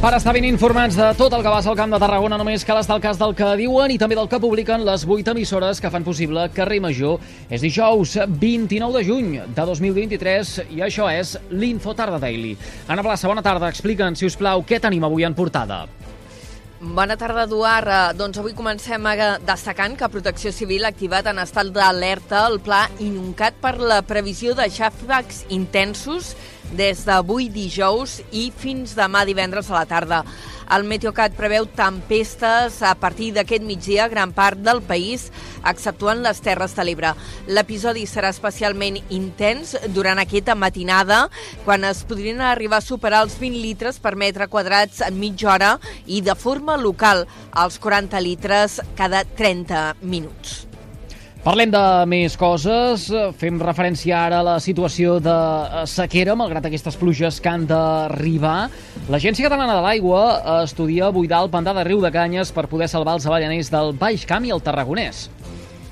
Per estar ben informats de tot el que ser al Camp de Tarragona, només cal estar al cas del que diuen i també del que publiquen les 8 emissores que fan possible Carrer Major. És dijous 29 de juny de 2023 i això és l'Info Tarda Daily. Anna Blassa, bona tarda. Explica'ns, si us plau, què tenim avui en portada. Bona tarda, Eduard. Eh, Doncs avui comencem destacant que Protecció Civil ha activat en estat d'alerta el pla Inuncat per la previsió de xàfecs intensos des d'avui dijous i fins demà divendres a la tarda. El Meteocat preveu tempestes a partir d'aquest migdia a gran part del país, exceptuant les Terres de l'Ebre. L'episodi serà especialment intens durant aquesta matinada, quan es podrien arribar a superar els 20 litres per metre quadrats en mitja hora i de forma local als 40 litres cada 30 minuts. Parlem de més coses. Fem referència ara a la situació de eh, sequera, malgrat aquestes pluges que han d'arribar. L'Agència Catalana de l'Aigua estudia buidar el pantà de Riu de Canyes per poder salvar els avellaners del Baix Camp i el Tarragonès.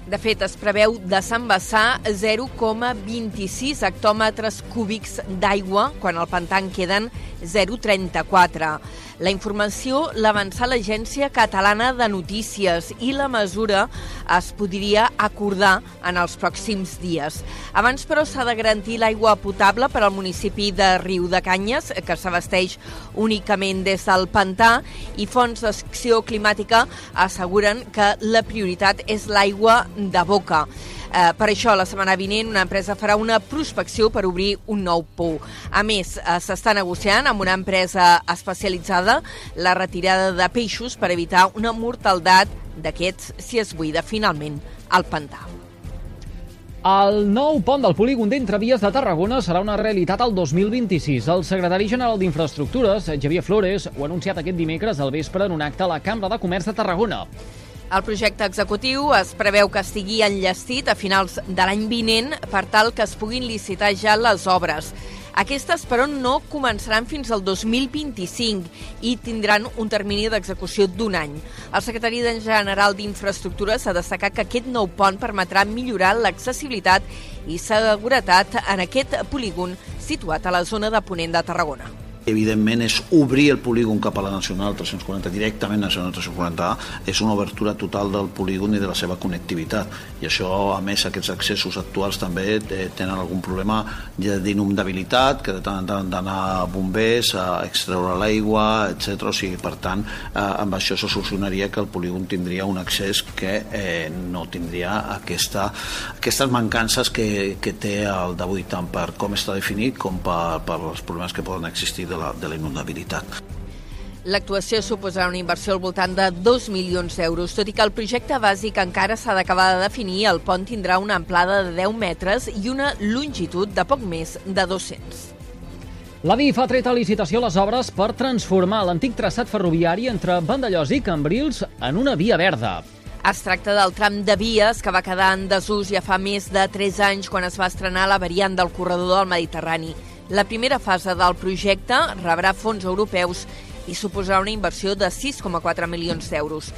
De fet, es preveu desembassar 0,26 hectòmetres cúbics d'aigua quan al pantà en queden 0,34. La informació l'avança l'Agència Catalana de Notícies i la mesura es podria acordar en els pròxims dies. Abans, però, s'ha de garantir l'aigua potable per al municipi de Riu de Canyes, que s'abasteix únicament des del pantà, i Fons d'Acció Climàtica asseguren que la prioritat és l'aigua de boca. Eh, per això, la setmana vinent, una empresa farà una prospecció per obrir un nou pou. A més, eh, s'està negociant amb una empresa especialitzada la retirada de peixos per evitar una mortaldat d'aquests si es buida finalment el pantà. El nou pont del polígon d'Entrevies de Tarragona serà una realitat al 2026. El secretari general d'Infraestructures, Xavier Flores, ho ha anunciat aquest dimecres al vespre en un acte a la Cambra de Comerç de Tarragona. El projecte executiu es preveu que estigui enllestit a finals de l'any vinent per tal que es puguin licitar ja les obres. Aquestes, però, no començaran fins al 2025 i tindran un termini d'execució d'un any. El secretari general d'Infraestructures ha destacat que aquest nou pont permetrà millorar l'accessibilitat i seguretat en aquest polígon situat a la zona de Ponent de Tarragona evidentment és obrir el polígon cap a la Nacional 340 directament Nacional 340A és una obertura total del polígon i de la seva connectivitat i això a més aquests accessos actuals també eh, tenen algun problema d'inundabilitat que de tant en tant d'anar bombers a extreure l'aigua etc. o sigui per tant eh, amb això se solucionaria que el polígon tindria un accés que eh, no tindria aquesta, aquestes mancances que, que té el d'avui tant per com està definit com per, per els problemes que poden existir de la, de la inundabilitat. L'actuació suposarà una inversió al voltant de 2 milions d'euros. Tot i que el projecte bàsic encara s'ha d'acabar de definir, el pont tindrà una amplada de 10 metres i una longitud de poc més de 200. L'ADIF ha tret a licitació les obres per transformar l'antic traçat ferroviari entre Vandellós i Cambrils en una via verda. Es tracta del tram de vies que va quedar en desús ja fa més de 3 anys quan es va estrenar la variant del corredor del Mediterrani. La primera fase del projecte rebrà fons europeus i suposarà una inversió de 6,4 milions d'euros.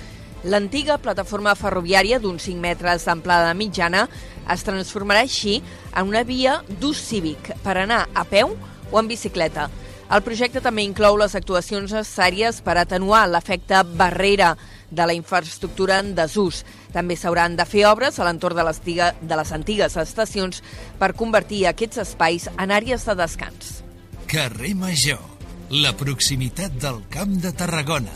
L'antiga plataforma ferroviària d'uns 5 metres d'amplada mitjana es transformarà així en una via d'ús cívic per anar a peu o en bicicleta. El projecte també inclou les actuacions necessàries per atenuar l'efecte barrera de la infraestructura en desús. També s'hauran de fer obres a l'entorn de, les tiga- de les antigues estacions per convertir aquests espais en àrees de descans. Carrer Major, la proximitat del Camp de Tarragona.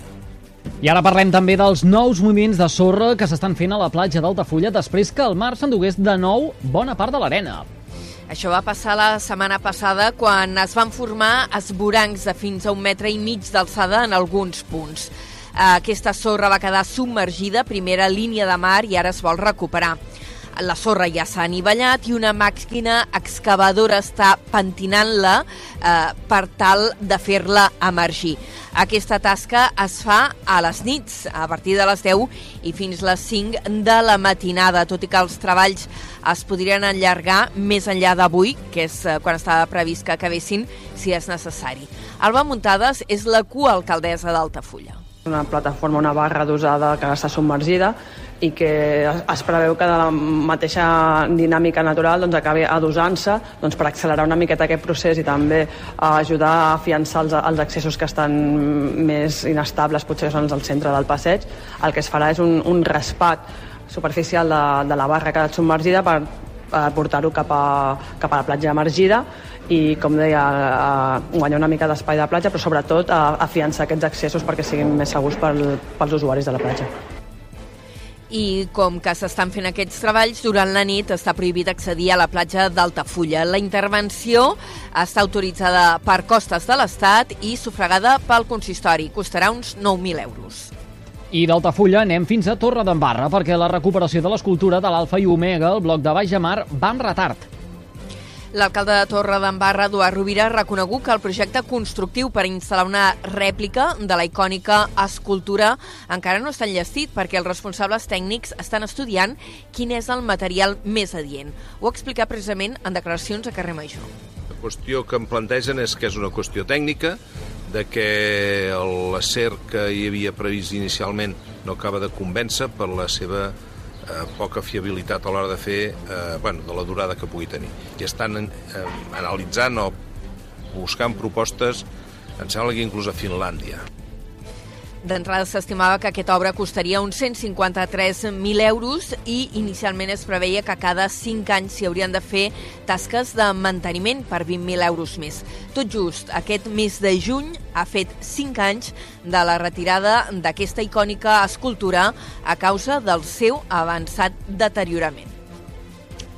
I ara parlem també dels nous moviments de sorra que s'estan fent a la platja d'Altafulla després que el mar s'endugués de nou bona part de l'arena. Això va passar la setmana passada quan es van formar esborancs de fins a un metre i mig d'alçada en alguns punts. Aquesta sorra va quedar submergida, primera línia de mar, i ara es vol recuperar. La sorra ja s'ha anivellat i una màquina excavadora està pentinant-la eh, per tal de fer-la emergir. Aquesta tasca es fa a les nits, a partir de les 10 i fins les 5 de la matinada, tot i que els treballs es podrien allargar més enllà d'avui, que és eh, quan estava previst que acabessin, si és necessari. Alba Muntades és la coalcaldessa d'Altafulla. Una plataforma, una barra d'usada que està submergida i que es preveu que de la mateixa dinàmica natural doncs, acabi adosant-se doncs, per accelerar una miqueta aquest procés i també ajudar a afiançar els, els accessos que estan més inestables, potser són els al centre del passeig. El que es farà és un, un raspat superficial de, de la barra que ha submergida per, portar-ho cap, a, cap a la platja emergida i, com deia, a guanyar una mica d'espai de platja, però sobretot a afiançar aquests accessos perquè siguin més segurs pel, pels usuaris de la platja i com que s'estan fent aquests treballs, durant la nit està prohibit accedir a la platja d'Altafulla. La intervenció està autoritzada per costes de l'Estat i sufragada pel consistori. Costarà uns 9.000 euros. I d'Altafulla anem fins a Torre d'Embarra perquè la recuperació de l'escultura de l'Alfa i Omega, el bloc de Baix Mar, va amb retard. L'alcalde de Torre d'Embarra, Eduard Rovira, ha reconegut que el projecte constructiu per instal·lar una rèplica de la icònica escultura encara no està enllestit perquè els responsables tècnics estan estudiant quin és el material més adient. Ho ha explicat precisament en declaracions a Carrer Major. La qüestió que em plantegen és que és una qüestió tècnica, de que l'acer que hi havia previst inicialment no acaba de convèncer per la seva eh, poca fiabilitat a l'hora de fer, eh, bueno, de la durada que pugui tenir. I estan eh, analitzant o buscant propostes, em sembla que inclús a Finlàndia. D'entrada s'estimava que aquesta obra costaria uns 153.000 euros i inicialment es preveia que cada 5 anys s'hi haurien de fer tasques de manteniment per 20.000 euros més. Tot just aquest mes de juny ha fet 5 anys de la retirada d'aquesta icònica escultura a causa del seu avançat deteriorament.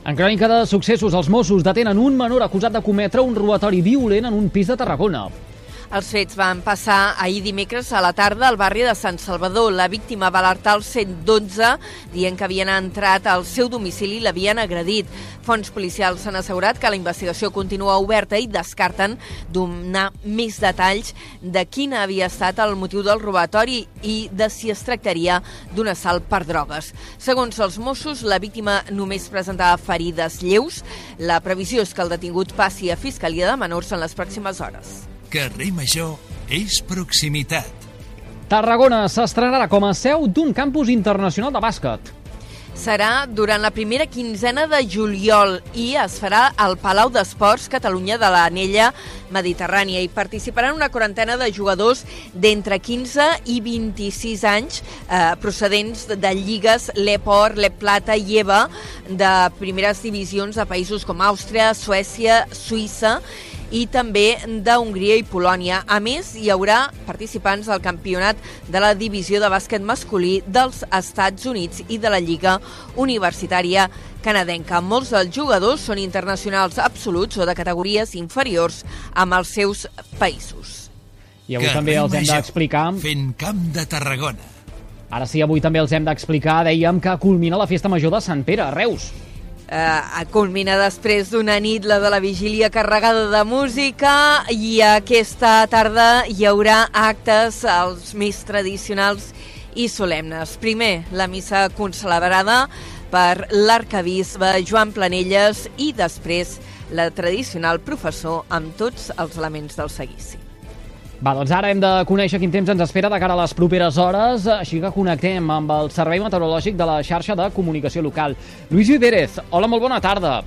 En crònica de successos, els Mossos detenen un menor acusat de cometre un robatori violent en un pis de Tarragona. Els fets van passar ahir dimecres a la tarda al barri de Sant Salvador. La víctima va alertar el 112 dient que havien entrat al seu domicili i l'havien agredit. Fonts policials s'han assegurat que la investigació continua oberta i descarten donar més detalls de quin havia estat el motiu del robatori i de si es tractaria d'un assalt per drogues. Segons els Mossos, la víctima només presentava ferides lleus. La previsió és que el detingut passi a Fiscalia de Menors en les pròximes hores. Carrer Major és proximitat. Tarragona s'estrenarà com a seu d'un campus internacional de bàsquet. Serà durant la primera quinzena de juliol i es farà al Palau d'Esports Catalunya de l'Anella Mediterrània. i participaran una quarantena de jugadors d'entre 15 i 26 anys eh, procedents de lligues l'Epor, l'Eplata i EVA de primeres divisions de països com Àustria, Suècia, Suïssa i també d'Hongria i Polònia. A més, hi haurà participants del campionat de la divisió de bàsquet masculí dels Estats Units i de la Lliga Universitària canadenca. Molts dels jugadors són internacionals absoluts o de categories inferiors amb els seus països. I avui també els hem d'explicar... Fent camp de Tarragona. Ara sí, avui també els hem d'explicar, dèiem que culmina la festa major de Sant Pere, a Reus eh, culmina després d'una nit la de la vigília carregada de música i aquesta tarda hi haurà actes els més tradicionals i solemnes. Primer, la missa concelebrada per l'arcabisbe Joan Planelles i després la tradicional professor amb tots els elements del seguici. Va, doncs ara hem de conèixer quin temps ens espera de cara a les properes hores, així que connectem amb el Servei Meteorològic de la xarxa de comunicació local. Lluís Vivérez, hola, molt bona tarda.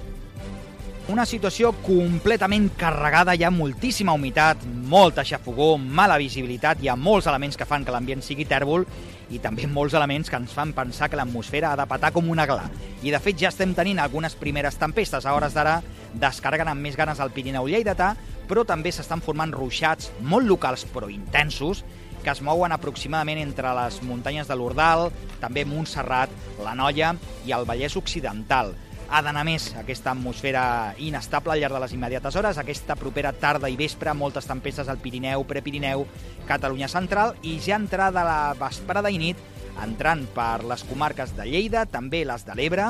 Una situació completament carregada, hi ha moltíssima humitat, molta xafogó, mala visibilitat, hi ha molts elements que fan que l'ambient sigui tèrbol i també molts elements que ens fan pensar que l'atmosfera ha de patar com una gla. I de fet ja estem tenint algunes primeres tempestes. A hores d'ara descarreguen amb més ganes al Pirineu Lleidatà, però també s'estan formant ruixats molt locals però intensos que es mouen aproximadament entre les muntanyes de l'Ordal, també Montserrat, la Noia i el Vallès Occidental ha d'anar més aquesta atmosfera inestable al llarg de les immediates hores. Aquesta propera tarda i vespre, moltes tempestes al Pirineu, Prepirineu, Catalunya Central i ja entrada la vesprada i nit entrant per les comarques de Lleida, també les de l'Ebre,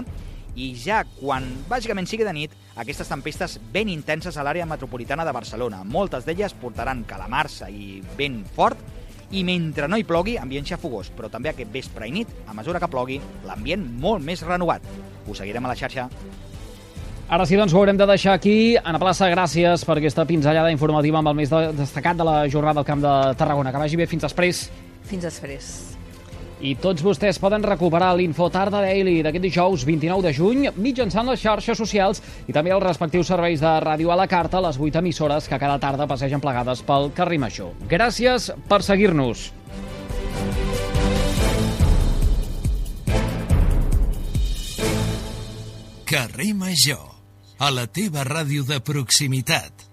i ja quan bàsicament sigui de nit, aquestes tempestes ben intenses a l'àrea metropolitana de Barcelona. Moltes d'elles portaran calamarsa i vent fort, i mentre no hi plogui, ambient xafogós, però també aquest vespre i nit, a mesura que plogui, l'ambient molt més renovat. Us seguirem a la xarxa. Ara sí, doncs ho haurem de deixar aquí. Ana Plaça, gràcies per aquesta pinzellada informativa amb el més destacat de la jornada del Camp de Tarragona. Que vagi bé fins després. Fins després. I tots vostès poden recuperar l'Info Tarda Daily d'aquest dijous 29 de juny mitjançant les xarxes socials i també els respectius serveis de ràdio a la carta, les 8 emissores que cada tarda passegen plegades pel carrer Major. Gràcies per seguir-nos. Carrer Major, a la teva ràdio de proximitat.